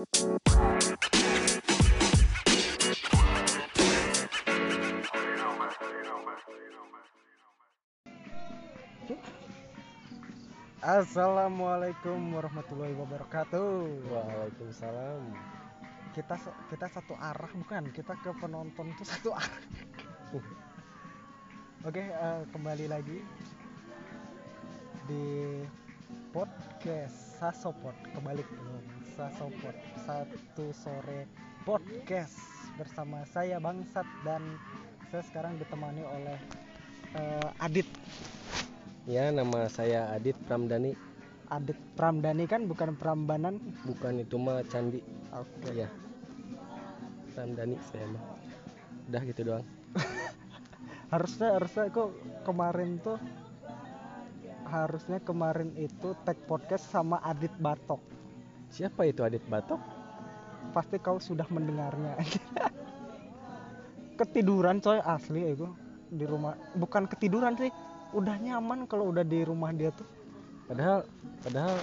Assalamualaikum warahmatullahi wabarakatuh. Waalaikumsalam. Kita kita satu arah bukan? Kita ke penonton itu satu arah. Oke, eh, kembali lagi di podcast Sasopod kebalik dong. Sasopod satu sore podcast bersama saya Bangsat dan saya sekarang ditemani oleh eh, Adit. Ya, nama saya Adit Pramdani. Adit Pramdani kan bukan Prambanan. Bukan itu mah candi. Oke. Iya. Pramdani saya mah. Udah gitu doang. harusnya harusnya kok kemarin tuh harusnya kemarin itu tag podcast sama Adit Batok. Siapa itu Adit Batok? pasti kau sudah mendengarnya. Ketiduran coy asli itu di rumah. Bukan ketiduran sih. Udah nyaman kalau udah di rumah dia tuh. Padahal padahal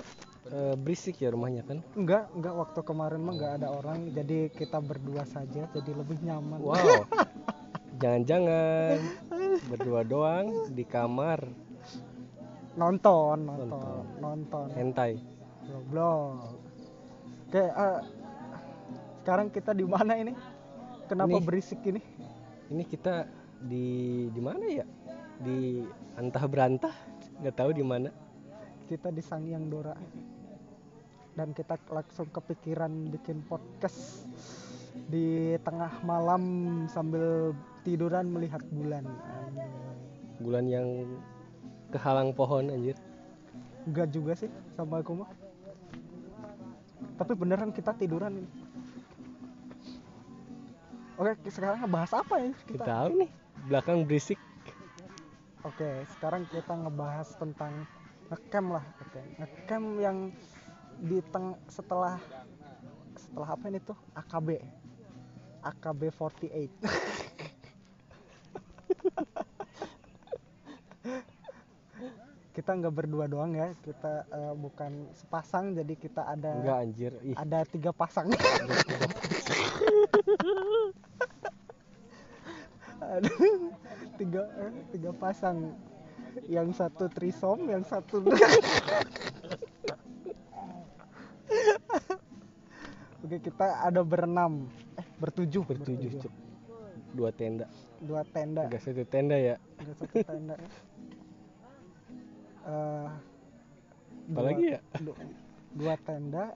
eh, berisik ya rumahnya kan. enggak enggak. Waktu kemarin mah enggak ada orang. Jadi kita berdua saja jadi lebih nyaman. Wow. Jangan-jangan. Berdua doang di kamar nonton nonton Nonton. nonton hentai. Goblok. Oke, eh, sekarang kita di mana ini? Kenapa Ini. berisik ini? Ini kita di di mana ya? Di antah berantah, nggak tahu di mana. Kita di Sangyang Dora. Dan kita langsung kepikiran bikin podcast di tengah malam sambil tiduran melihat bulan. Bulan yang kehalang pohon anjir. Enggak juga sih sama aku mah. Tapi beneran kita tiduran ini. Oke, sekarang ngebahas apa ya? Kita tahu nih, belakang berisik. Oke, sekarang kita ngebahas tentang ngecamp lah. Oke, ngecamp yang di teng setelah setelah apa ini tuh AKB. AKB 48. Kita nggak berdua doang ya, kita eh, bukan sepasang jadi kita ada Enggak anjir. Ih, ada tiga pasang. ada tiga eh, tiga pasang yang satu trisom yang satu oke kita ada berenam eh bertujuh bertujuh cuk. Dua tenda. dua tenda Enggak satu tenda ya. ada satu tenda ya. Eh, Apalagi dua- ya? du- dua tenda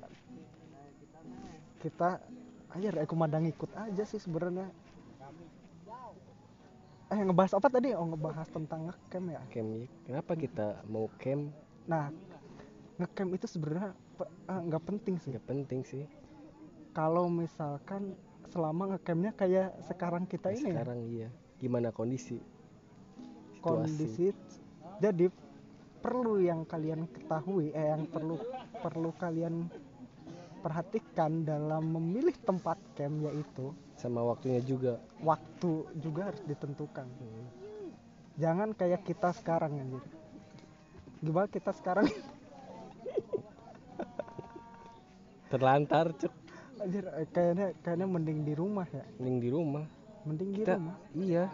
kita aja aku madang ikut aja sih sebenarnya eh ngebahas apa tadi oh ngebahas tentang ngecamp ya Camp ya. Kenapa kita mau camp? nah ngecamp itu sebenarnya eh, nggak penting sih Enggak penting sih. kalau misalkan selama ngecampnya kayak sekarang kita ini ya, Sekarang iya. Gimana kondisi? Situasi. kondisi jadi perlu yang kalian ketahui eh yang perlu perlu kalian perhatikan dalam memilih tempat camp yaitu sama waktunya juga. waktu juga harus ditentukan Hmm. jangan kayak kita sekarang anjir gimana kita sekarang Terlantar cuk. anjir eh, kayaknya kayaknya mending di rumah ya Mending di rumah. mending di Kita rumah iya.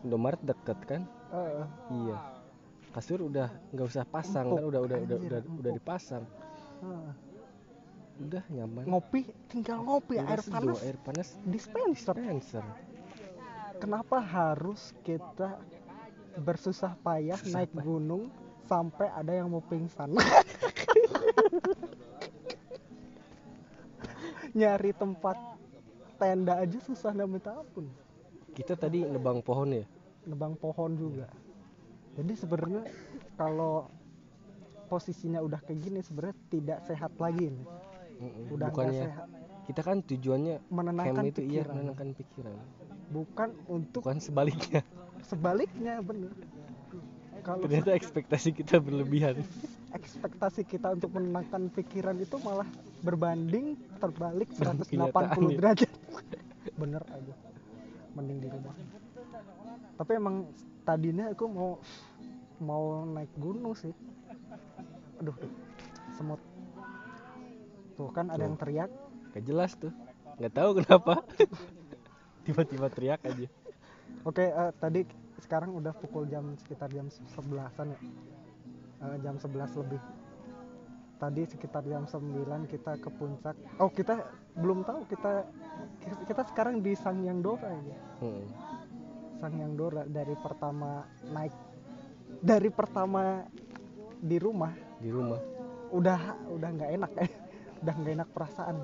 Indomaret deket kan? Eh, Iya. Kasur udah nggak usah pasang Empuk, kan udah udah udah udah, udah dipasang. Udah nyaman. ngopi tinggal ngopi Udah air panas air panas dispenser dispenser. kenapa harus kita bersusah payah Susah naik payah. gunung sampai ada yang mau pingsan nyari tempat tenda aja susah dan minta ampun Kita tadi nebang pohon ya. nebang pohon juga jadi sebenarnya kalau posisinya udah kayak gini sebenarnya tidak sehat lagi nih Mm-mm. udah Bukannya sehat kita kan tujuannya menenangkan itu iya pikiran menenangkan pikiran. bukan untuk Bukan sebaliknya. sebaliknya bener kalau Ternyata ekspektasi kita berlebihan. ekspektasi kita untuk menenangkan pikiran itu malah berbanding terbalik Dengan 180 kenyataannya. derajat bener aja mending di rumah tapi emang tadinya aku mau mau naik gunung sih aduh semut tuh kan ada Tuh. yang teriak Gak jelas tuh. Nggak tahu kenapa. Tiba-tiba teriak aja. oke eh, tadi sekarang udah pukul jam sekitar jam 11an ya Eh, jam 11 lebih tadi sekitar jam 9 kita ke puncak oh kita belum tahu kita kita sekarang di Sangyang Dora ya Hmm. Sangyang Dora dari pertama naik dari pertama di rumah Di rumah. udah udah nggak enak eh udah nggak enak perasaan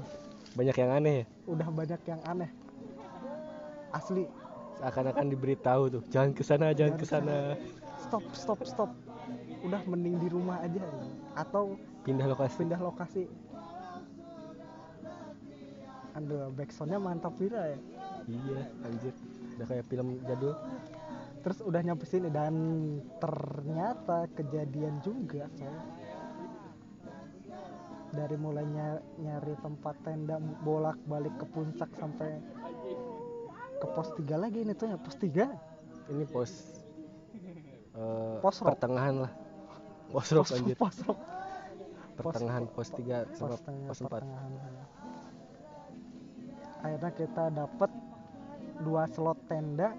Banyak yang aneh ya. udah banyak yang aneh asli Seakan-akan diberitahu tuh. Jangan ke sana, jangan Jangan ke sana. stop stop stop udah mending di rumah aja atau Pindah lokasi. pindah lokasi aduh backsoundnya mantap Vira ya Iya, anjir. Udah kayak film jadul. terus udah nyampe sini dan ternyata kejadian juga coy dari mulainya nyari tempat tenda bolak balik ke puncak sampai ke pos 3 lagi ini tuh ya pos 3 Ini pos eh, Pos rock. pertengahan lah. Pos rock pos, anjir. pos rock. Pertengahan pos 3 sama pos, pos 4. pertengahan akhirnya kita dapat dua slot tenda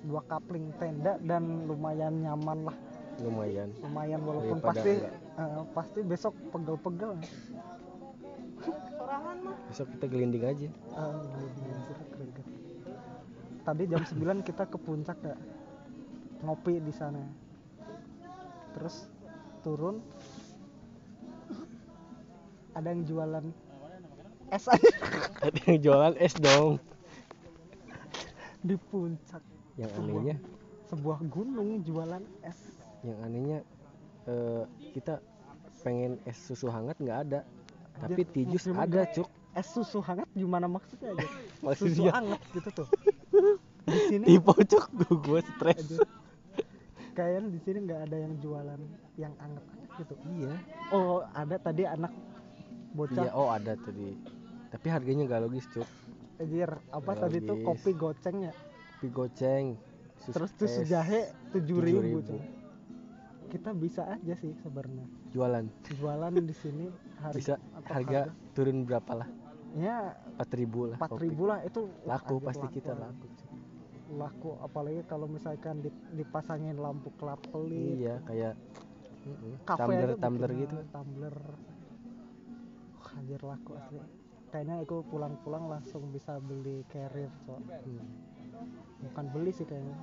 dua kapling tenda dan lumayan nyaman lah Lumayan. lumayan walaupun Daripada pasti enggak. eh, pasti besok pegel-pegel Besok kita gelinding aja. Greget. tadi jam 9 kita ke puncak ya ngopi di sana terus turun ada yang jualan es aja Ada yang jualan es dong. Di puncak Yang Sebuah- anehnya, sebuah gunung jualan es yang anehnya eh, kita pengen es susu hangat nggak ada. Tapi tijus ada, cuk. es susu hangat gimana maksudnya aja susu Maksudnya hangat gitu tuh di sini tipe cuk gue stres. kayaknya di sini nggak ada yang jualan yang anget-anget gitu Iya. oh ada tadi anak bocah Iya, oh ada tadi. Tapi harganya nggak logis, cuk. Anjir, apa Nggak tadi tuh logis. kopi gocengnya Kopi goceng. sus terus tuh es, jahe tujuh ribu 7.000. tuh kita bisa aja sih sebenarnya Jualan. jualan di sini harga Bisa apa, harga turun berapa lah? ya 4000 lah. empat ribu lah itu Laku anjir, pasti kita lah. laku. Laku apalagi kalau misalkan dip- dipasangin lampu kelap kelip Iya, kayak kafe tumbler tumbler gitu. tumbler Wah, anjir laku asli kayaknya aku pulang-pulang langsung bisa beli carrier so. Hmm. bukan beli sih kayaknya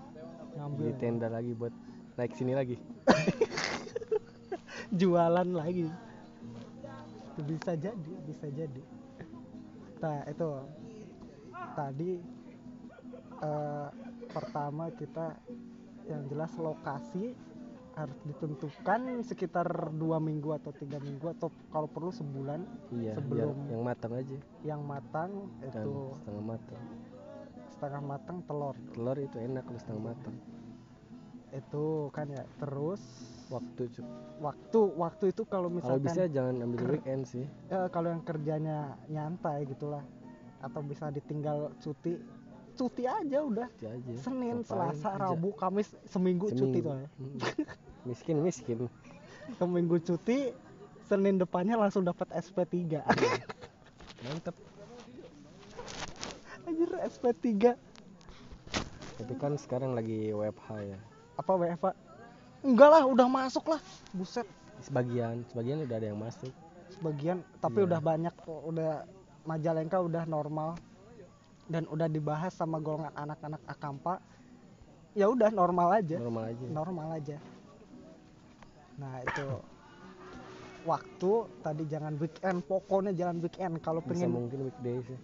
ngambil Beli tenda lagi buat naik sini lagi. jualan lagi bisa jadi bisa jadi nah itu tadi eh, pertama kita yang jelas lokasi harus ditentukan sekitar dua minggu atau tiga minggu atau kalau perlu sebulan Iya, Sebelum yang matang aja. yang matang Dan itu setengah matang. setengah matang telur Telur itu enak kalau setengah matang. itu kan ya terus Waktu cuk. waktu waktu itu kalau Kalau misalkan bisa jangan ambil weekend sih. ya, kalau yang kerjanya nyantai gitulah atau bisa ditinggal cuti cuti aja udah Itu aja. Senin, Ngapain Selasa, kerja? Rabu, Kamis seminggu, cuti Seminggu. tuh ya. Mm. miskin miskin. Seminggu cuti, Senin depannya langsung dapat SP3. Mantap. Anjir SP3 Tapi kan sekarang lagi WFH ya. apa WFA? Enggak lah, udah masuk lah. Buset, Sebagian, sebagian udah ada yang masuk. sebagian tapi Iya. udah banyak udah Majalengka udah normal dan udah dibahas sama golongan anak-anak Akampa. Ya udah normal aja. Normal aja. normal aja nah itu waktu tadi jangan weekend pokoknya jangan weekend kalau Bisa pengen mungkin weekday sih.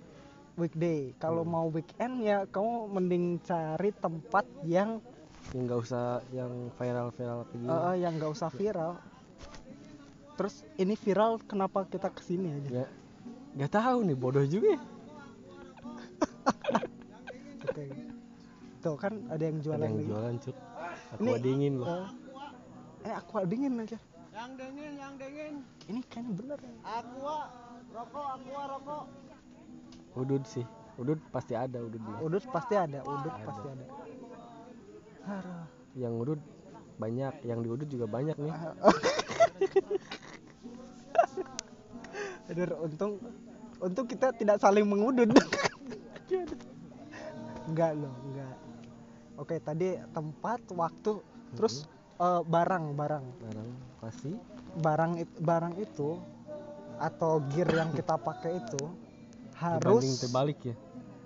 weekday kalau Hmm. mau weekend ya kamu mending cari tempat yang Yang nggak usah yang viral-viral kayak gini. eh, yang nggak usah viral terus ini viral kenapa kita ke sini aja Ya, nggak tahu nih bodoh juga. ya. Oke. tuh kan ada yang jualan Ada yang jualan cuk. Aku Ini- dingin loh. Eh, eh aqua dingin aja Yang dingin, yang dingin. ini kayaknya bener ya. Aqua, rokok, aqua, rokok. Udud sih. Udud pasti ada udud dia. udut pasti ada udut Ada. pasti ada Aduh. Yang udud banyak, yang di udud juga banyak nih. Aduh, untung untung kita tidak saling mengudun enggak loh enggak oke tadi tempat waktu terus eh, barang barang. Barang pasti barang it- barang itu atau gear yang kita pakai itu dibanding harus terbalik ya?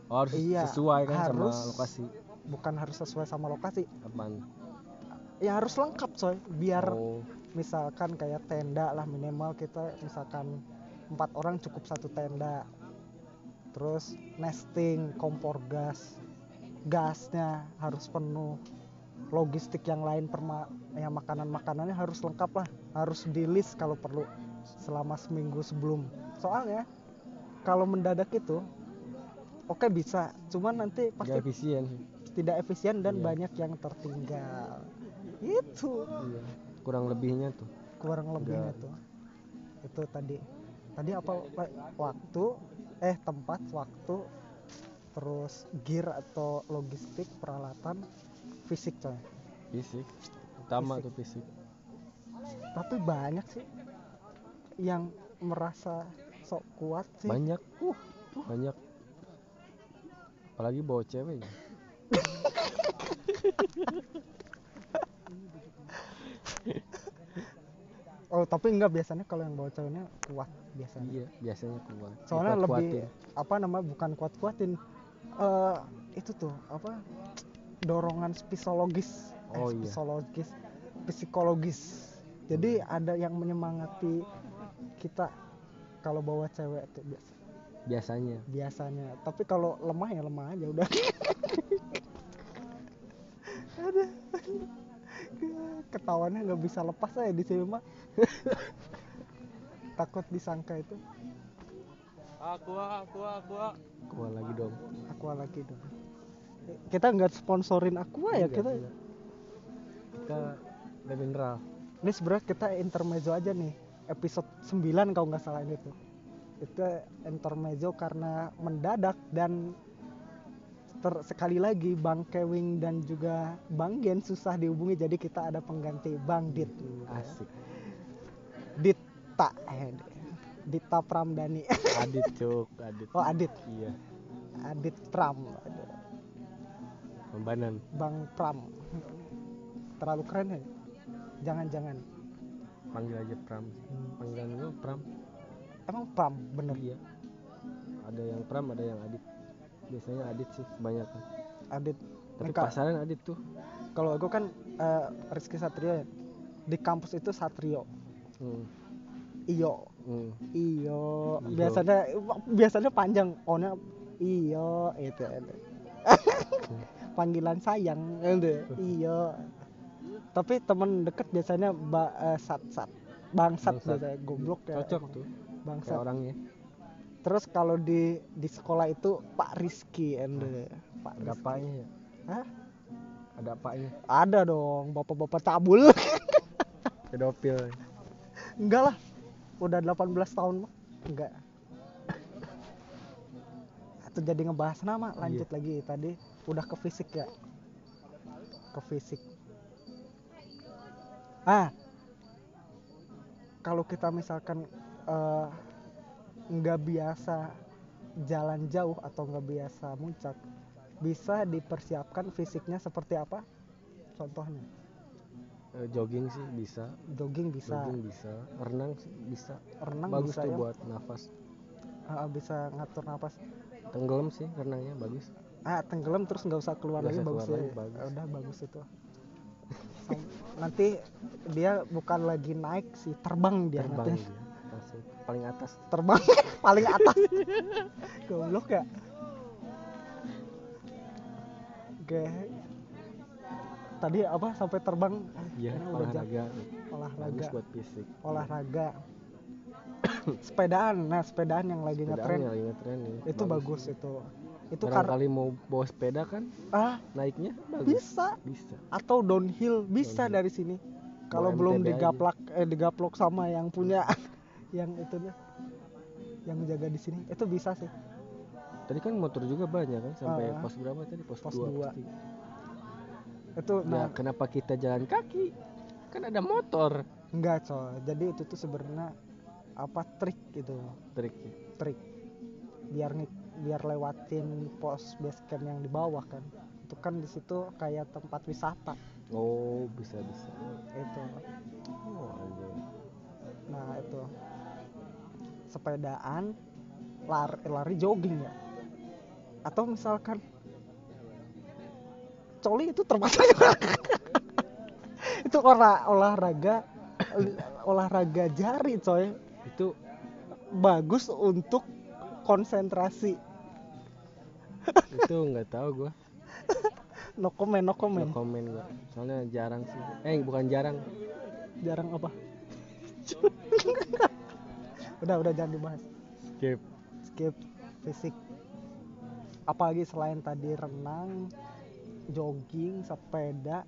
Oh, harus Iya, sesuai kan harus. sama lokasi. bukan harus sesuai sama lokasi. Apaan? Ya harus lengkap coy. Biar oh. misalkan kayak tenda lah minimal kita misalkan empat orang cukup satu tenda. Terus nesting kompor gas gasnya harus penuh logistik yang lain perma ya makanan makanannya harus lengkap lah harus di list kalau perlu selama seminggu sebelum. Soalnya kalau mendadak itu oke bisa cuman nanti pasti efisien. sih. tidak efisien dan Iya. banyak yang tertinggal. Itu. Iya kurang lebihnya tuh. Kurang lebihnya Enggak. tuh. Itu tadi. Tadi apa waktu eh tempat waktu terus gear atau logistik peralatan fisik coy. Fisik. Utama Fisik. tuh fisik. Tapi banyak sih yang merasa sok kuat sih. Banyak. Uh banyak. Apalagi bawa cewek. Ya. oh tapi enggak biasanya kalau yang bawa ceweknya kuat biasanya. Iya biasanya kuat. Soalnya lebih Dikuat-kuatin. apa namanya bukan kuat kuatin eh itu tuh apa dorongan psikologis. Eh, Oh, iya. psikologis. Psikologis. Jadi ada yang menyemangati kita kalau bawa cewek tuh biasa. Biasanya. Biasanya. Tapi kalau lemah ya lemah aja udah. Aduh. ketahuannya nggak bisa lepas saya di sini mah takut disangka itu. Aqua, aqua, aqua. kuat lagi dong aqua lagi dong kita nggak sponsorin aqua ya Enggak, kita enggak. kita udah mineral ini sebenarnya kita intermezzo aja nih episode 9 kalau nggak salah ini tuh. Itu intermezzo karena mendadak dan ter- sekali lagi Bang Kewing dan juga Bang Gen susah dihubungi jadi kita ada pengganti Bang Dit. Asik. Dita eh, Dita Pramdani adit cuk adit. Oh Adit. Iya. Adit Pram. Aduh, pembanan. Bang Pram. Terlalu keren ya? Jangan-jangan. Panggil aja pram panggilan lu pram. Emang Pram bener? Iya. Ada yang pram ada yang adit. Biasanya adit sih kebanyakan Adit. Tapi Ini, Kak, pasaran adit tuh. Kalau aku kan eh, Rizky Satrio ya. Di kampus itu Satrio. Hmm. iyo. Hmm. iyo. Iyo. biasanya biasanya panjang. Ohnya iyo itu itu. panggilan sayang itu iyo tapi temen deket biasanya ba, eh, sat sat bangsat Bangsat. biasanya goblok ya cocok emang. tuh bangsat. kayak orangnya terus kalau di di sekolah itu Pak Rizky ende Pak ada apanya ya? Hah? ada apanya? Ada dong bapak-bapak cabul. Pedofil. Enggak lah udah 18 tahun mah enggak. Atau jadi ngebahas nama lanjut lagi tadi udah ke fisik ya? Ke fisik. Ah. Kalau kita misalkan eh, nggak biasa jalan jauh atau nggak biasa muncak bisa dipersiapkan fisiknya seperti apa? Contohnya. Eh, jogging sih bisa. Jogging bisa. Jogging bisa. Renang sih bisa. Renang bagus bisa tuh ya? buat nafas. Bisa ngatur nafas. Tenggelam sih renangnya bagus ah tenggelam terus nggak usah keluar Nggak lagi usah bagus keluar ya. lagi, bagus. Ah, udah bagus itu. Nanti dia bukan lagi naik sih terbang dia terbang nanti. dia. Paling atas. Terbang paling atas. Goblok ya. Oke. Tadi apa sampai terbang? Ah, udah jam. olahraga. Bagus olahraga buat fisik. Olahraga. Sepedaan. Nah sepedaan yang lagi Sepedaan ngetren. yang lagi ngetren nih. Itu bagus, itu itu karena barangkali mau bawa sepeda kan? Ah naiknya? Bagus. bisa. Bisa. Atau downhill bisa Downhill. dari sini. Kalau belum aja. digaplak eh digaplok sama yang punya yang itu deh yang menjaga di sini itu bisa sih. Tadi kan motor juga banyak kan sampai Ah. pos berapa tadi? Pos, Pos dua, dua. pos tiga. itu ya nah. kenapa kita jalan kaki? Kan ada motor. Enggak coy. Jadi itu tuh sebenarnya apa trik gitu. Trik trik. Biar nih biar lewatin pos base camp yang di bawah kan. Itu kan di situ kayak tempat wisata. Oh bisa bisa. Itu. Oh nah itu. Sepedaan lari, lari jogging ya. Atau misalkan coli itu termasuk itu olah olahraga olahraga jari coy. Itu bagus untuk konsentrasi. Itu nggak tahu gua. No comment no no comment komen gua. Soalnya jarang sih. Eh bukan jarang. Jarang apa? Udah udah jangan dibahas. Skip. Skip fisik. Apalagi selain tadi renang jogging sepeda.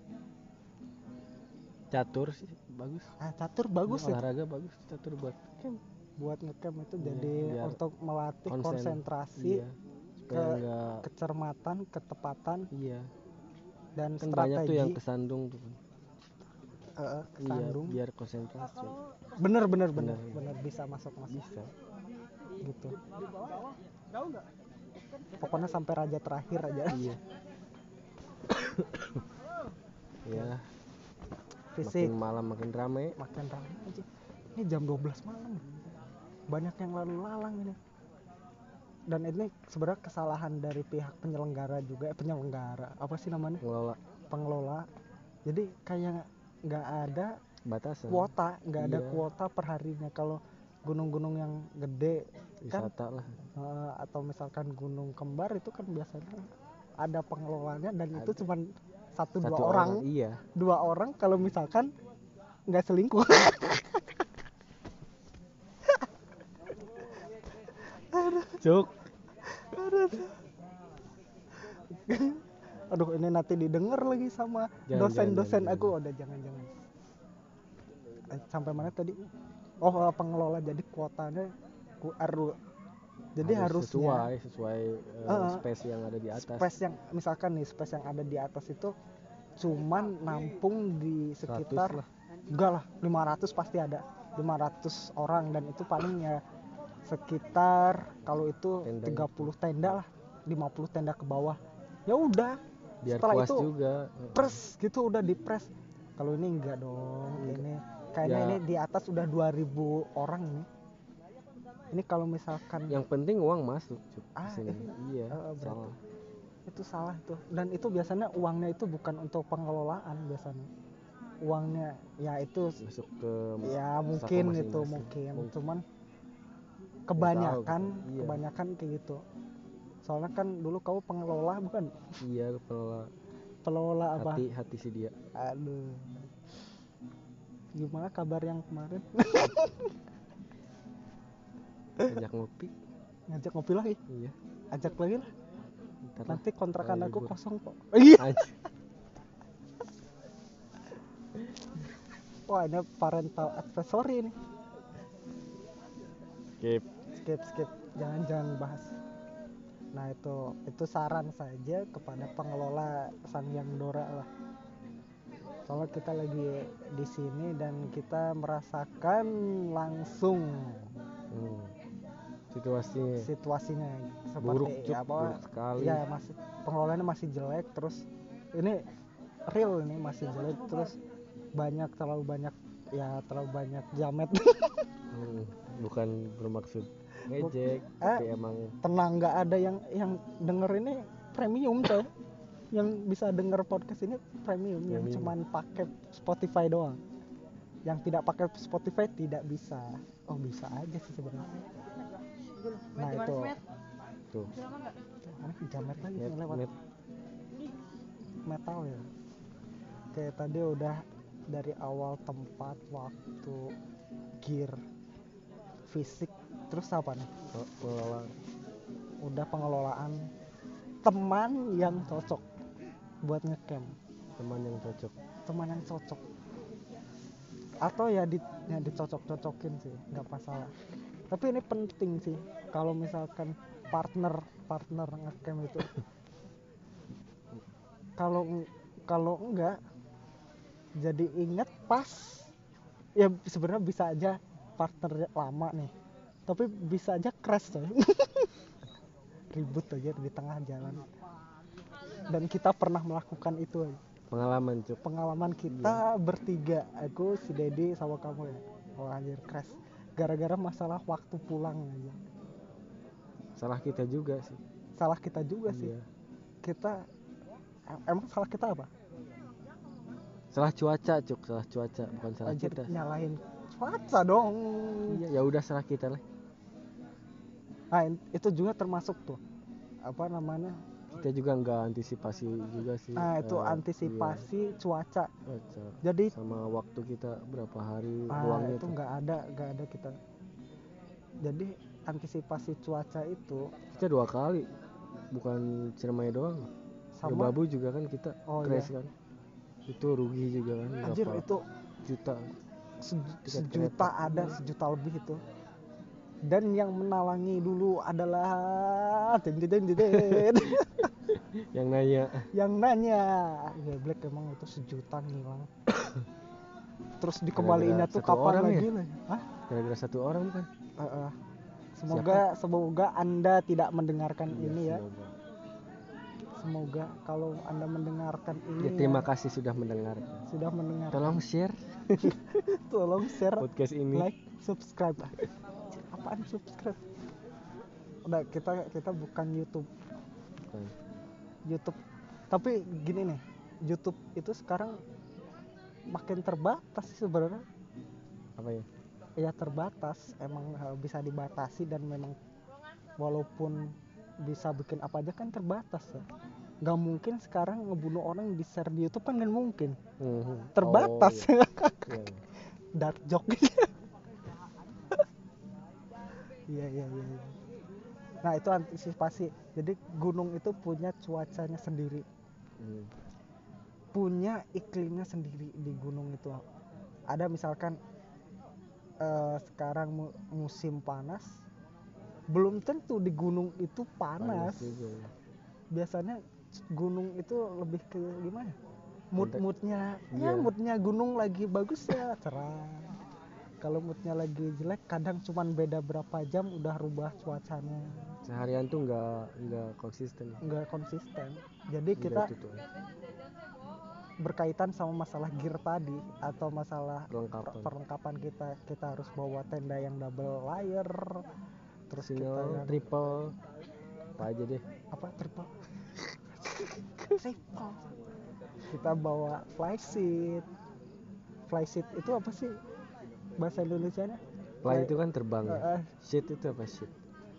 Catur sih bagus. Ah catur bagus ya olahraga bagus catur buat buat ngecamp itu Iya, jadi biar untuk melatih konsen. konsentrasi iya ke- nggak kecermatan ketepatan iya. dan kan banyak tuh yang strategi. kesandung tuh. Eh, eh, iya kesandung. biar konsentrasi. Bener bener bener Bener. bener bisa masuk masuk. Bisa. Gitu. Pokoknya sampai raja terakhir aja. Iya. Ya fisik. Makin malam makin rame. Makin ramai aja. Ini jam 12 malam banyak yang lalu lalang ini. Dan ini sebenarnya kesalahan dari pihak penyelenggara juga eh, penyelenggara apa sih namanya? Ngelola pengelola. Jadi kayak nggak ada batasan. kuota nggak ada Iya. kuota perharinya kalau gunung-gunung yang gede kan lah. eh, atau misalkan gunung kembar itu kan biasanya ada pengelolanya dan itu Ada. cuma satu, satu dua orang iya. Dua orang kalau misalkan nggak selingkuh cuk. Aduh ini nanti didengar lagi sama dosen-dosen aku. udah jangan jangan. Eh, sampai mana tadi? Oh eh, pengelola. Jadi kuotanya QR jadi Harus harusnya sesuai sesuai Ah, ah. space yang ada di atas. space yang misalkan nih space yang ada di atas itu cuman nampung di 100 sekitar lah. enggak lah 500 pasti ada. 500 orang dan itu paling ya sekitar kalau itu Tenda 30 tenda lah 50 tenda ke bawah. Ya udah biar setelah puas itu juga. press gitu udah di press kalau ini enggak dong ini kayaknya Ya. ini di atas udah 2000 orang ini. Ini kalau misalkan yang penting uang masuk cuk Ah, sini. iya Ah, berarti. salah. itu salah itu dan itu biasanya uangnya itu bukan untuk pengelolaan biasanya. Uangnya ya itu masuk ke ya mungkin itu masing-masing. mungkin. Mungkin. cuman kebanyakan. Iya. kebanyakan kayak gitu. Soalnya kan dulu kamu pengelola bukan? Iya pengelola. Pengelola apa? Hati hati si dia. Aduh. Gimana kabar yang kemarin? Ajak ngopi. Ngajak ngopi lagi? Iya. Ajak lagi lah. Ntar nanti kontrakan aku kosong kok. Iya. Wah ini parental advisory ini. Skip skip skip. Jangan jangan bahas nah itu itu saran saja kepada pengelola Sangyang Dora lah. Soalnya kita lagi di sini dan kita merasakan langsung hmm. situasinya situasinya seperti buruk cuk apa buruk sekali. ya masih pengelolaannya masih jelek terus ini real ini masih jelek terus banyak terlalu banyak ya terlalu banyak jamet. Hmm, bukan bermaksud ngejek Eh, tapi emang tenang nggak ada yang yang denger ini premium coy? Yang bisa denger podcast ini premium, yang Premium. cuman pakai Spotify doang. Yang tidak pakai Spotify tidak bisa. Oh bisa aja sih sebenarnya. Nah itu. Tuh. Mana jamet lagi yang lewat. Net metal ya? Oke tadi udah dari awal tempat waktu gear fisik terus apa nih? Pe- pengelola udah pengelolaan teman yang cocok buat ngecamp. Teman yang cocok. Teman yang cocok. Atau ya di ya dicocok-cocokin sih nggak masalah. Tapi ini penting sih kalau misalkan partner partner ngecamp itu. Kalau kalau enggak jadi inget pas ya sebenarnya bisa aja partner lama nih tapi bisa aja crash coy. Ribut aja di tengah jalan. Dan kita pernah melakukan itu aja. pengalaman cuk. Pengalaman kita bertiga aku si Dedi sama kamu ya. Oh anjir crash. Gara-gara masalah waktu pulang aja. Salah kita juga sih. Salah kita juga sih. Iya. kita em- emang salah kita apa? Salah cuaca cuk. Salah cuaca bukan salah anjir kita. nyalahin cuaca dong. Iya ya udah salah kita lah nah itu juga termasuk tuh. Apa namanya? Kita juga nggak antisipasi juga sih. Nah itu eh, antisipasi cuaca iya, cuaca. jadi sama waktu kita berapa hari ah, ruangnya itu nggak ada nggak ada kita. Jadi antisipasi cuaca itu kita dua kali. Bukan Ciremai doang. Sama. Babu juga kan kita Oh, crash kan. Itu rugi juga kan anjir berapa itu juta. se- sejuta ada sejuta lebih itu dan yang menalangi dulu adalah yang nanya. Yang nanya. Ya Black emang itu sejuta ngilang terus dikembaliinnya tuh kapan ya? lagi lah Hah? gara-gara satu orang kan Eh, eh. semoga semoga anda tidak mendengarkan Iya, ini ya. semoga. semoga kalau anda mendengarkan ini Ya, terima kasih sudah mendengar. Sudah mendengar tolong share. Tolong share podcast ini. like subscribe apaan subscribe? Udah kita kita bukan YouTube. Bukan. YouTube. Tapi gini nih YouTube itu sekarang makin terbatas sih sebenarnya. Apa ya? Ya terbatas. Emang eh, bisa dibatasi dan memang walaupun bisa bikin apa aja kan terbatas ya. Nggak mungkin sekarang ngebunuh orang di share di YouTube kan nggak mungkin. Mhm. terbatas. Oh, iya. Iya. dark joke iya iya iya iya. nah itu antisipasi jadi gunung itu punya cuacanya sendiri Hmm. punya iklimnya sendiri di gunung itu ada misalkan eh, sekarang mu- musim panas belum tentu di gunung itu panas, juga ya. biasanya gunung itu lebih ke gimana mood moodnya Iya. ya moodnya gunung lagi bagus ya cerah kalau moodnya lagi jelek kadang cuman beda berapa jam udah rubah cuacanya. Seharian tuh nggak nggak konsisten. Nggak konsisten. Jadi Udah kita berkaitan sama masalah gear tadi atau masalah perlengkapan. perlengkapan kita. Kita harus bawa tenda yang double layer terus kita single yang triple. Apa aja deh. Apa? Triple. Triple. Kita bawa fly seat. Fly seat itu apa sih bahasa Indonesia nya fly itu kan terbang. Eh, eh, shit itu apa? Shit.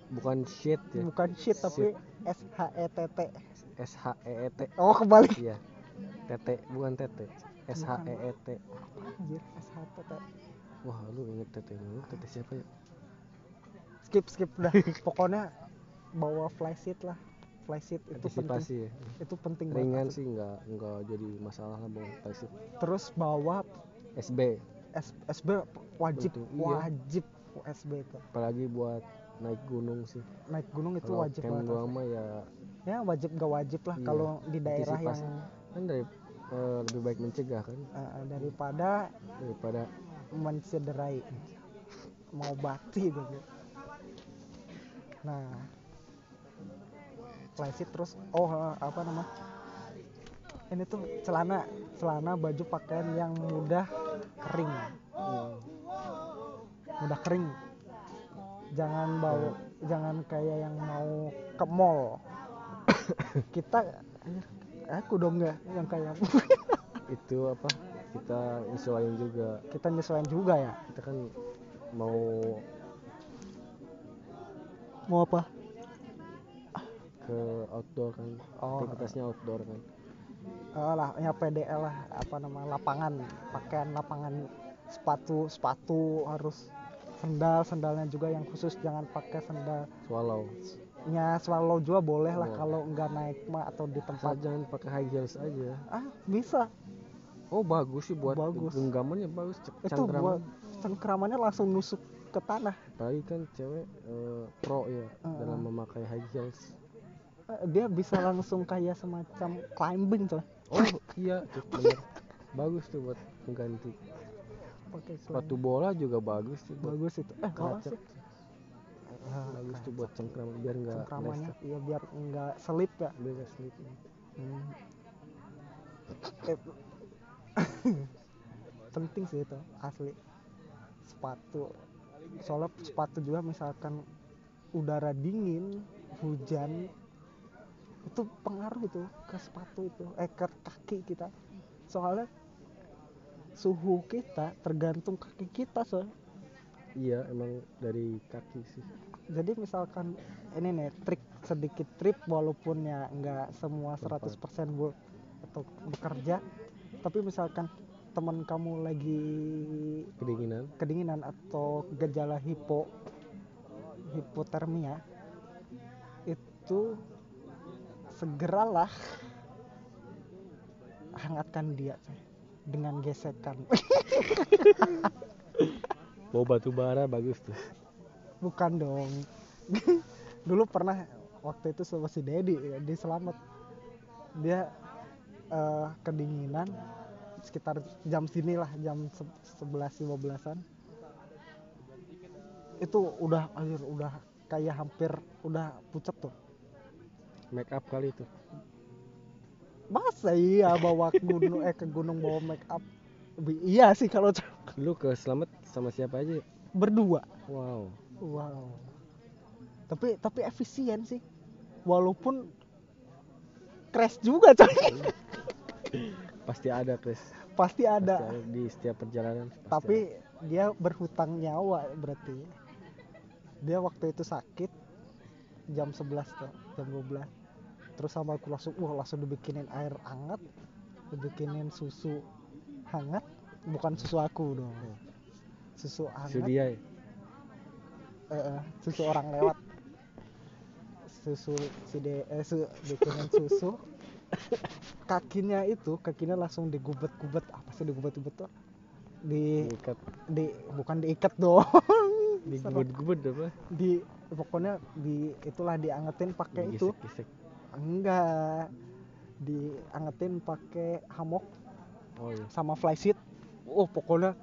Bukan shit ya? Bukan shit tapi S H E T T. S H E E T. Oh kebalik. Iya. Tete bukan tete S H E E T. Anjir S H T T. Wah lu inget tete lu tete siapa ya? Skip skip dah. Pokoknya bawa fly seat lah. Fly seat itu penting. Antisipasi ya? Itu penting banget. Ringan asli. sih nggak nggak jadi masalah lah bang pasti terus bawa SB S SB wajib Penting, iya. wajib SB itu. Apalagi buat naik gunung sih. Naik gunung itu kalau wajib camp banget doang mah ya ya wajib gak wajib lah Iya, kalau di daerah yang kan dari eh, lebih baik mencegah kan? Eh, daripada daripada mencederai. Mau bati gitu nah flysheet terus oh apa nama? Ini tuh celana celana baju pakaian yang mudah kering. Hmm, mudah kering. Jangan bau jangan kayak yang mau ke mall. Kita aku dong nggak yang kayak itu apa? Kita nyesuaiin juga. Kita nyesuaiin juga ya? Kita kan mau mau apa? Ke outdoor kan. Oh. aktivitasnya outdoor kan. Eh, lah ya PDL lah apa nama lapangan. Pakaian lapangan sepatu sepatu harus sendal sendalnya juga yang khusus jangan pakai sendal. Swallow. Nya swallow juga boleh lah Boleh. kalau nggak naik mah atau di Asal tempat jangan pakai high heels aja. Ah bisa. Oh bagus sih buat Bagus. genggamannya bagus. Itu buat cengkramannya langsung nusuk ke tanah. Apalagi kan cewek eh, pro ya Heeh. dalam memakai high heels. Eh, dia bisa langsung kayak semacam climbing coy. Oh iya bagus tuh buat mengganti pakai sepatu bola juga bagus buat bagus itu. Eh Keracak. sih Ah, bagus tuh buat cengkram biar nggak cengkramannya. iya biar nggak selip ya. Biar nggak slip Hmm. Eh, penting sih itu asli. Sepatu. Soalnya sepatu juga misalkan udara dingin hujan itu pengaruh itu ke sepatu itu. Eh ke kaki kita. Soalnya suhu kita tergantung kaki kita soalnya iya emang dari kaki sih. Jadi misalkan ini nih trik sedikit trip walaupun ya nggak semua 100% bu atau bekerja tapi misalkan teman kamu lagi kedinginan. kedinginan atau gejala hipo hipotermia itu segeralah hangatkan dia dengan gesekan. Bau batu bara bagus tuh. Bukan dong. Dulu pernah waktu itu sama si Dedi ya, di selamat. Dia eh, kedinginan sekitar jam sini lah jam se- 11 15-an itu udah air udah kayak hampir udah pucet tuh. Make up kali tuh masa iya bawa gunung eh ke gunung bawa make up? Iya sih kalau lu ke selamat sama siapa aja? Berdua. Wow. Wow. Tapi tapi efisien sih. Walaupun crash juga coy. Pasti ada Chris pasti ada. Pasti ada di setiap perjalanan pasti tapi dia berhutang nyawa berarti. Dia waktu itu sakit jam 11 tuh jam 12 terus sama aku langsung wah langsung dibikinin air hangat dibikinin susu hangat bukan susu aku dong susu hangat. Sudia ya? Eh, eh, susu orang lewat. Susu si de eh, su, bikinin susu. Kakinya itu kakinya langsung digubet-gubet. Apa sih digubet-gubet tuh? Di diikat. di bukan diikat dong. Digubet-gubet apa? Di pokoknya di itulah diangetin pakai itu enggak. Diangetin pakai hamok oh iya. sama flysheet oh pokoknya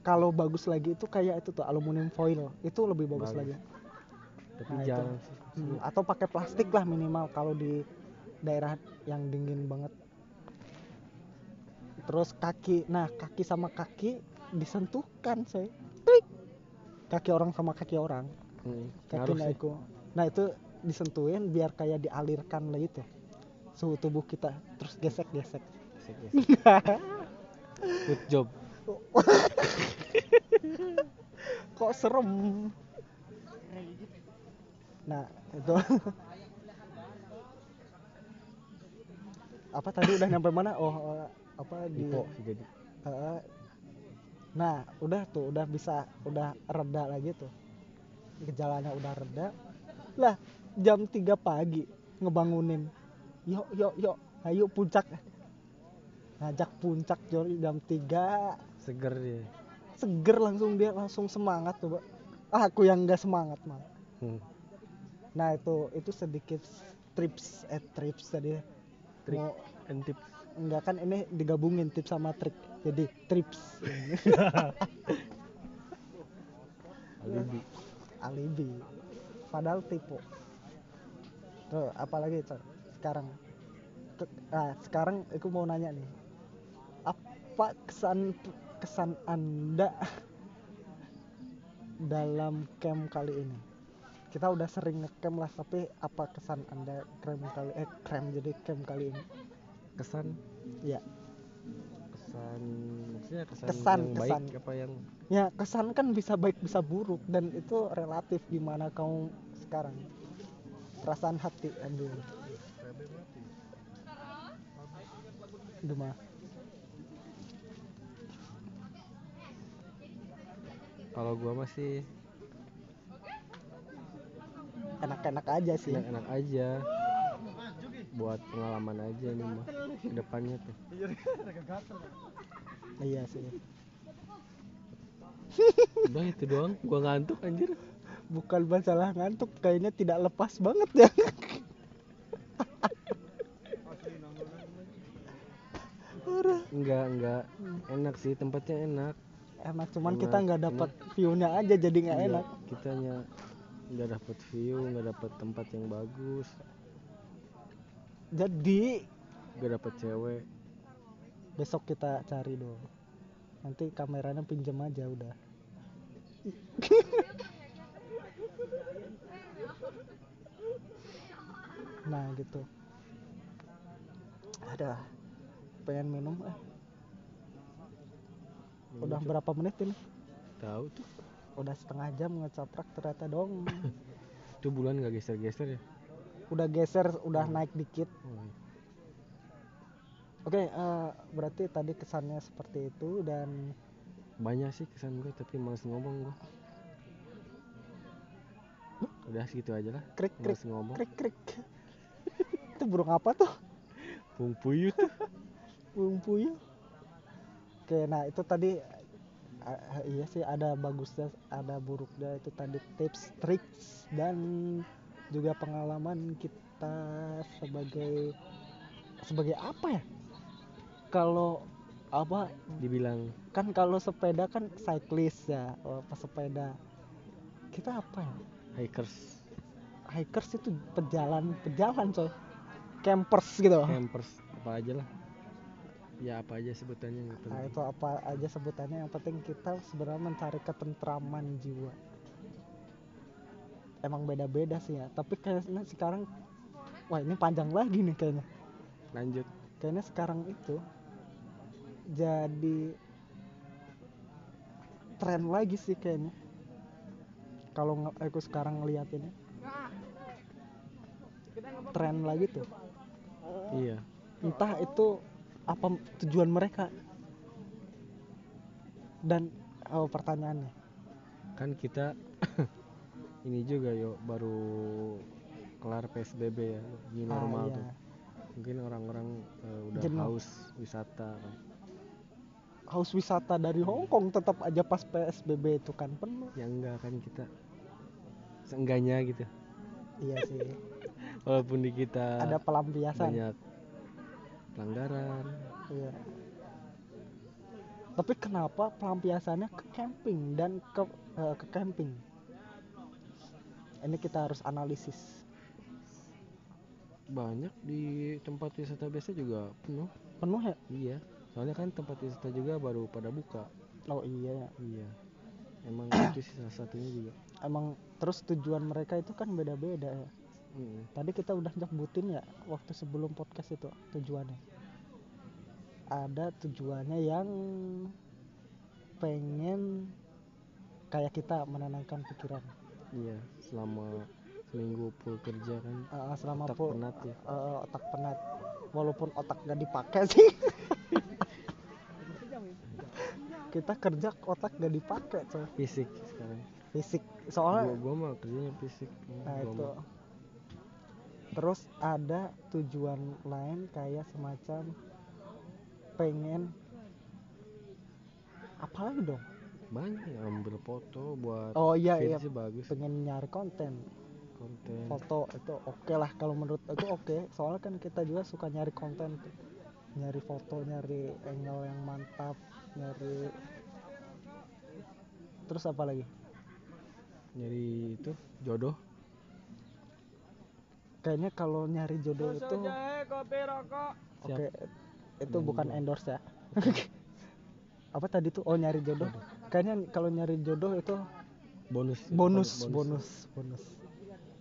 kalau bagus lagi itu kayak itu tuh aluminium foil. Itu lebih bagus, Bagus. lagi. Tapi Nah, Hmm, atau pakai plastik lah minimal kalau di daerah yang dingin banget. Terus kaki nah kaki sama kaki disentuhkan saya Tuik. kaki orang sama kaki orang. Hmm, kaki naikku nah itu disentuhin biar kayak dialirkan lah itu suhu tubuh kita terus gesek gesek gesek-gesek. Good job. Kok serem? Nah itu. Apa tadi udah nyampe mana? Oh eh, apa di Ipo eh, nah udah tuh udah bisa udah reda lagi tuh. Gejalanya udah reda. Lah jam 3 pagi ngebangunin. Yuk yuk yuk. Ayo puncak. Ngajak puncak jam 3 seger dia. Seger langsung dia langsung semangat coba. Ah, aku yang enggak semangat malah hmm. nah itu itu sedikit trips eh trips tadi. Trik Mau- and tips. Enggak kan ini digabungin tips sama trik. Jadi trips. Alibi. Alibi. Padahal tipu tuh apalagi tuh sekarang. Ke- ah, sekarang aku mau nanya nih apa kesan kesan anda dalam camp kali ini? Kita udah sering ngecamp lah tapi apa kesan anda camp kali eh camp jadi camp kali ini? Kesan? Ya. Kesan maksudnya kesan, Kesan, yang kesan. baik apa yang ya kesan kan bisa baik bisa buruk dan itu relatif gimana kamu sekarang perasaan hati aduh aduh mah. Kalau gua masih enak-enak aja sih. enak-enak aja. Buat pengalaman aja nih mah. Ke depannya tuh. Iya sih. Udah itu doang gua ngantuk anjir bukan masalah ngantuk kayaknya tidak lepas banget ya. Enggak enggak. Enak sih tempatnya enak. Enak cuman Enak, kita nggak dapat view-nya aja jadi nggak enak. kitanya nggak dapet view nggak dapet tempat yang bagus. Jadi nggak dapet cewek. besok kita cari dong. Nanti kameranya pinjam aja udah nah gitu. Ada. Pengen minum eh. Udah berapa menit ini? Tahu tuh. Udah setengah jam ngecaprak ternyata dong. Itu bulan nggak geser-geser ya? Udah geser udah naik dikit. Iya. oke eh, berarti tadi kesannya seperti itu dan banyak sih kesan gue tapi males ngomong gue udah segitu aja lah krik krik ngomong. krik krik. Itu burung apa tuh? Pung puyuh tuh. Burung puyuh oke nah itu tadi eh, iya sih ada bagusnya ada buruknya. Itu tadi tips tricks dan juga pengalaman kita sebagai sebagai apa ya? Kalau apa? Dibilang. Kan kalau sepeda kan cyclist ya oh, pesepeda. Kita apa ya hikers. Hikers itu pejalan pejalan coy. Campers gitu. Campers apa aja lah. Ya apa aja sebutannya nggak nah itu apa aja sebutannya? Yang penting kita sebenarnya mencari ketentraman jiwa. Emang beda-beda sih ya tapi kayaknya sekarang wah ini panjang lagi nih kayaknya. Lanjut. Kayaknya sekarang itu jadi tren lagi sih kayaknya kalau nge- aku sekarang ngeliat ini tren lagi tuh. Iya. Entah itu apa tujuan mereka. Dan oh, pertanyaannya. Kan kita ini juga yuk baru kelar psbb ya new Ah, normal iya. tuh. Mungkin orang-orang eh, udah Jenuh. haus wisata kan. Haus wisata dari Hong Kong tetap aja pas PSBB itu kan penuh. Ya enggak kan kita seenggaknya gitu iya sih walaupun di kita ada pelampiasan banyak pelanggaran Iya. Tapi kenapa pelampiasannya ke camping dan ke eh, ke camping? Ini kita harus analisis. banyak di tempat wisata biasa juga penuh Penuh ya? iya soalnya kan tempat wisata juga baru pada buka Oh iya ya. iya emang itu sih salah satunya juga Emang terus tujuan mereka itu kan beda-beda ya. Mm. Tadi kita udah nyebutin ya waktu sebelum podcast itu tujuannya. Ada tujuannya yang pengen kayak kita menenangkan pikiran. iya selama seminggu full kerja kan Eh, selama otak full- penat ya eh, otak penat walaupun otak gak dipakai sih kita kerja otak gak dipakai coy fisik sekarang fisik. Gua, soalnya gua mah kerjanya fisik. Nah Gua itu. mah. terus ada tujuan lain kayak semacam pengen apa lagi dong? Banyak yang ambil foto buat oh iya iya. sih bagus. Pengen nyari konten. Konten. Foto itu oke lah kalau menurut aku oke. Soalnya kan kita juga suka nyari konten nyari foto nyari angle yang mantap nyari terus apa lagi nyari itu jodoh. Kayaknya kalau nyari jodoh itu jahe, kopi, rokok. oke itu Dan bukan endorse ya. Apa tadi tuh? Oh nyari jodoh. Kayaknya kalau nyari jodoh itu bonus bonus. bonus bonus.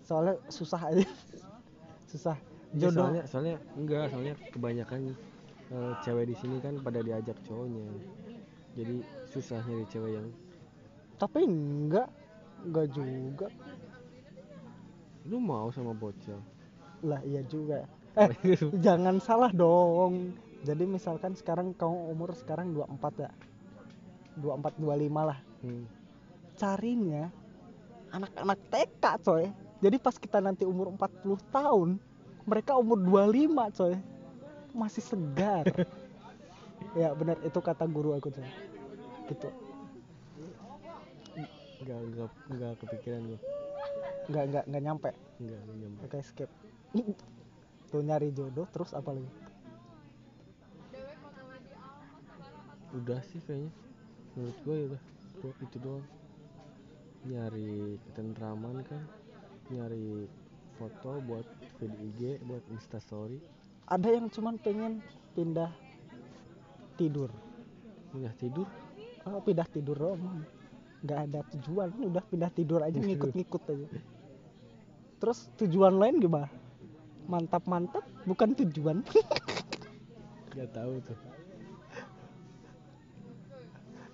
Soalnya susah aja. Susah. Iya, jodoh. soalnya soalnya enggak soalnya kebanyakan eh, cewek di sini kan pada diajak cowoknya. Jadi susah nyari cewek yang tapi enggak enggak juga. Lu mau sama bocil? Lah iya juga. Eh jangan salah dong. Jadi misalkan sekarang kamu umur sekarang 24 ya? 24 25 lah. Hmm. carinya anak-anak TK coy. Jadi pas kita nanti umur 40 tahun mereka umur 25 coy. Masih segar. Ya benar. Itu kata guru aku coy. Gitu enggak enggak enggak kepikiran gua. Nggak nggak nggak nyampe. Enggak enggak nyampe. oke skip. Tuh nyari jodoh terus apa lagi? Udah sih kayaknya. Menurut gue ya udah. Itu doang. Nyari ketentraman kan. Nyari foto buat feed IG buat instastory ada yang cuman pengen pindah tidur. Punya tidur? Oh, pindah tidur doang nggak ada tujuan udah pindah tidur aja ngikut-ngikut aja. Terus tujuan lain gimana? Mantap-mantap bukan tujuan. Nggak tahu tuh.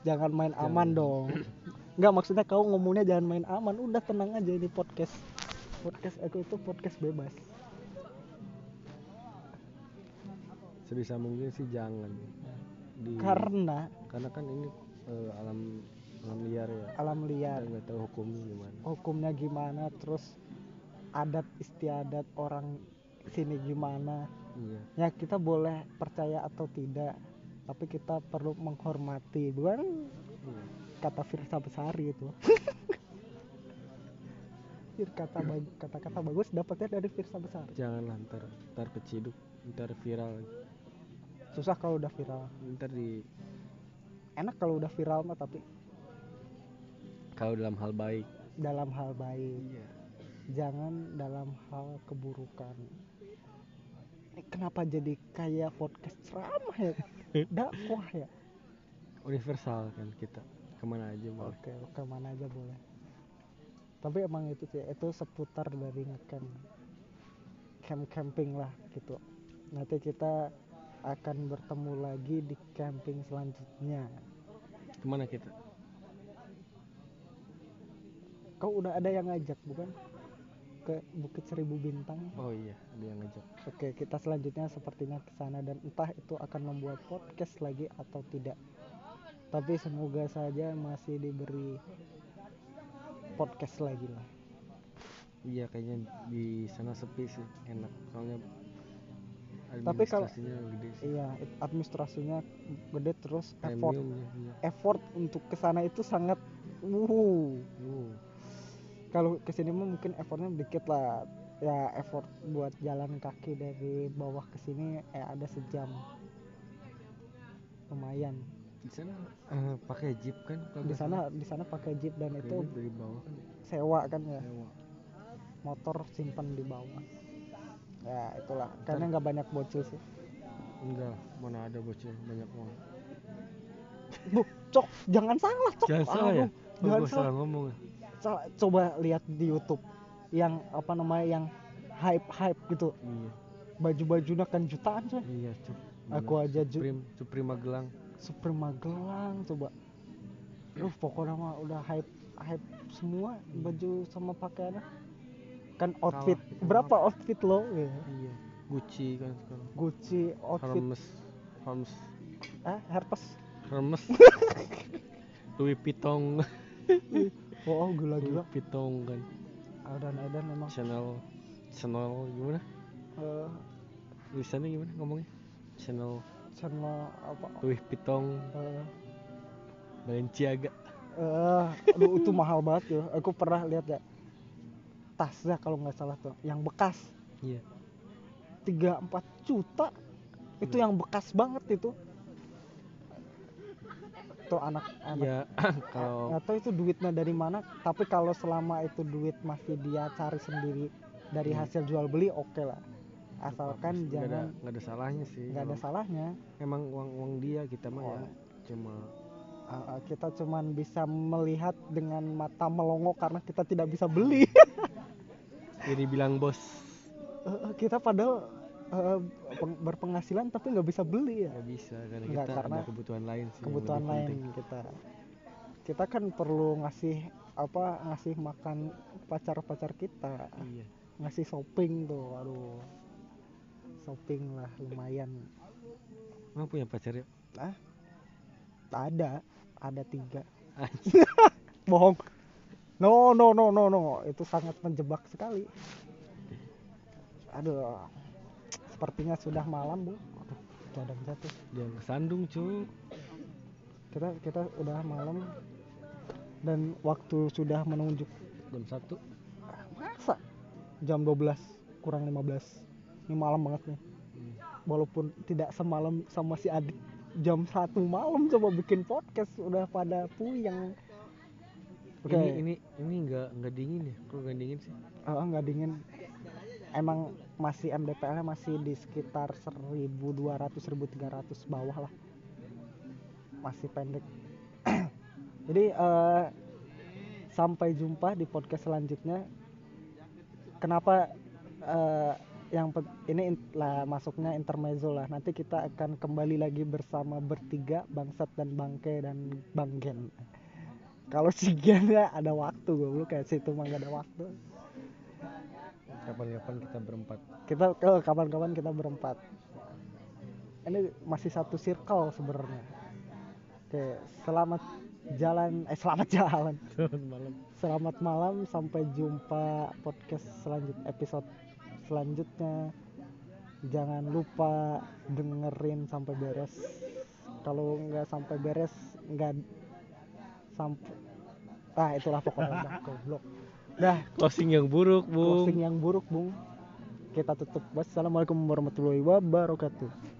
Jangan main aman Jangan. dong. Nggak maksudnya kau ngomongnya jangan main aman. Udah tenang aja ini podcast. Podcast aku itu podcast bebas. Sebisa mungkin sih jangan. Di karena karena kan ini eh, alam alam liar ya. Alam liar. Nggak tahu hukumnya gimana. Hukumnya gimana terus adat istiadat orang sini gimana? Iya. Ya kita boleh percaya atau tidak tapi kita perlu menghormati. Bukan iya. kata Firsa Besari itu. Kata bag- kata-kata bagus dapatnya dari Firsa Besari. Janganlah ntar ntar keciduk ntar viral. Susah kalau udah viral. Ntar di enak kalau udah viral mah tapi kalau dalam hal baik. Dalam hal baik. Iya. Jangan dalam hal keburukan. Ini kenapa jadi kayak podcast ceramah ya? Dakwah ya? Universal kan kita. Ke mana aja boleh. Oke ke mana aja boleh. Tapi emang itu sih itu seputar dari ngecamp camp camping lah gitu. Nanti kita akan bertemu lagi di camping selanjutnya. Ke mana kita kau udah ada yang ngajak bukan ke Bukit Seribu Bintang oh iya ada yang ngajak Oke, kita selanjutnya sepertinya ke sana dan entah itu akan membuat podcast lagi atau tidak. Tapi semoga saja masih diberi podcast lagi lah. iya kayaknya di sana sepi sih enak soalnya Tapi kalau- gede sih Iya, administrasinya gede terus effort premium ya iya. effort untuk ke sana itu sangat wuh. Uh, Kalau ke sini mah mungkin effortnya dikit lah. Ya effort buat jalan kaki dari bawah ke sini eh ada sejam. Lumayan. di sana eh, pakai jeep kan Di sana di sana pakai jeep dan itu dari bawah kan sewa kan ya. sewa motor simpan di bawah ya itulah karena nggak banyak bocil sih enggak mana ada bocil banyak uang bu cok jangan salah cok jangan salah ya jangan salah. ngomong ya. Coba lihat di YouTube yang apa namanya yang hype hype gitu. Iya. Baju bajunya kan jutaan coy. Iya cuk aku aja ju Supreme Supreme Magelang. Supreme Magelang coba. Duh, pokoknya mah udah hype hype semua baju sama pakaiannya. Kan outfit Kalah, itu berapa outfit lo? Ya. iya Gucci kan sekarang. Gucci outfit. Hermes Hermes. Eh herpes. Hermes. Louis Vuitton oh gila gila Louis Vuitton kan. Adan Adan memang Chanel Chanel gimana? Eh, tulisannya gimana ngomongnya? Chanel sama apa? Louis Vuitton eh. Balenciaga. Eh, aduh itu mahal banget ya aku pernah lihat ya. Tasnya kalau nggak salah tuh yang bekas. Iya. 3-4 juta. Itu Hmm. yang bekas banget itu tuh anak anak ya kalau tahu itu duitnya dari mana tapi kalau selama itu duit masih dia cari sendiri dari Hmm. hasil jual beli oke lah asalkan ada jangan nggak ada salahnya sih nggak ada salahnya emang uang uang dia kita mah ya Oh. cuma Uh, uh, kita cuman bisa melihat dengan mata melongo karena kita tidak bisa beli. jadi bilang bos uh, kita padahal uh, peng- berpenghasilan tapi nggak bisa beli ya. nggak bisa karena Nggak, kita karena ada kebutuhan lain sih Kebutuhan lain penting. kita. Kita kan perlu ngasih apa ngasih makan pacar-pacar kita, iya ngasih shopping tuh, aduh. Shopping lah lumayan. emang punya pacar ya Ada, ada tiga. Bohong. No, no, no, no, no. Itu sangat menjebak sekali. Aduh. Sepertinya sudah malam, Bu. Aduh, cadang jatuh. dia kesandung cu Kita kita udah malam dan waktu sudah menunjuk jam satu ah, masa jam 12 kurang 15. Ini malam banget nih. Hmm. Walaupun tidak semalam sama si Adik. jam satu malam coba bikin podcast udah pada puyeng oke ini ini ini nggak nggak dingin ya kok nggak dingin sih Oh, nggak dingin emang masih MDPL nya masih di sekitar 1200 1300 bawah lah. Masih pendek. Jadi eh, sampai jumpa di podcast selanjutnya. Kenapa eh, yang ini in- lah masuknya intermezzo lah. Nanti kita akan kembali lagi bersama bertiga bangsat dan bangke dan bang Gen kalau si Gen ya ada waktu gue kayak situ mah gak ada waktu kapan-kapan kita berempat. Kita oh, kapan-kapan kita berempat. Ini masih satu circle sebenarnya. Oke selamat jalan eh selamat jalan. Selamat malam. Selamat malam sampai jumpa podcast selanjut episode selanjutnya. Jangan lupa dengerin sampai beres. Kalau nggak sampai beres nggak sampai ah itulah pokoknya goblok dah. Closing yang buruk bung. Closing yang buruk bung. Kita tutup. Wassalamualaikum warahmatullahi wabarakatuh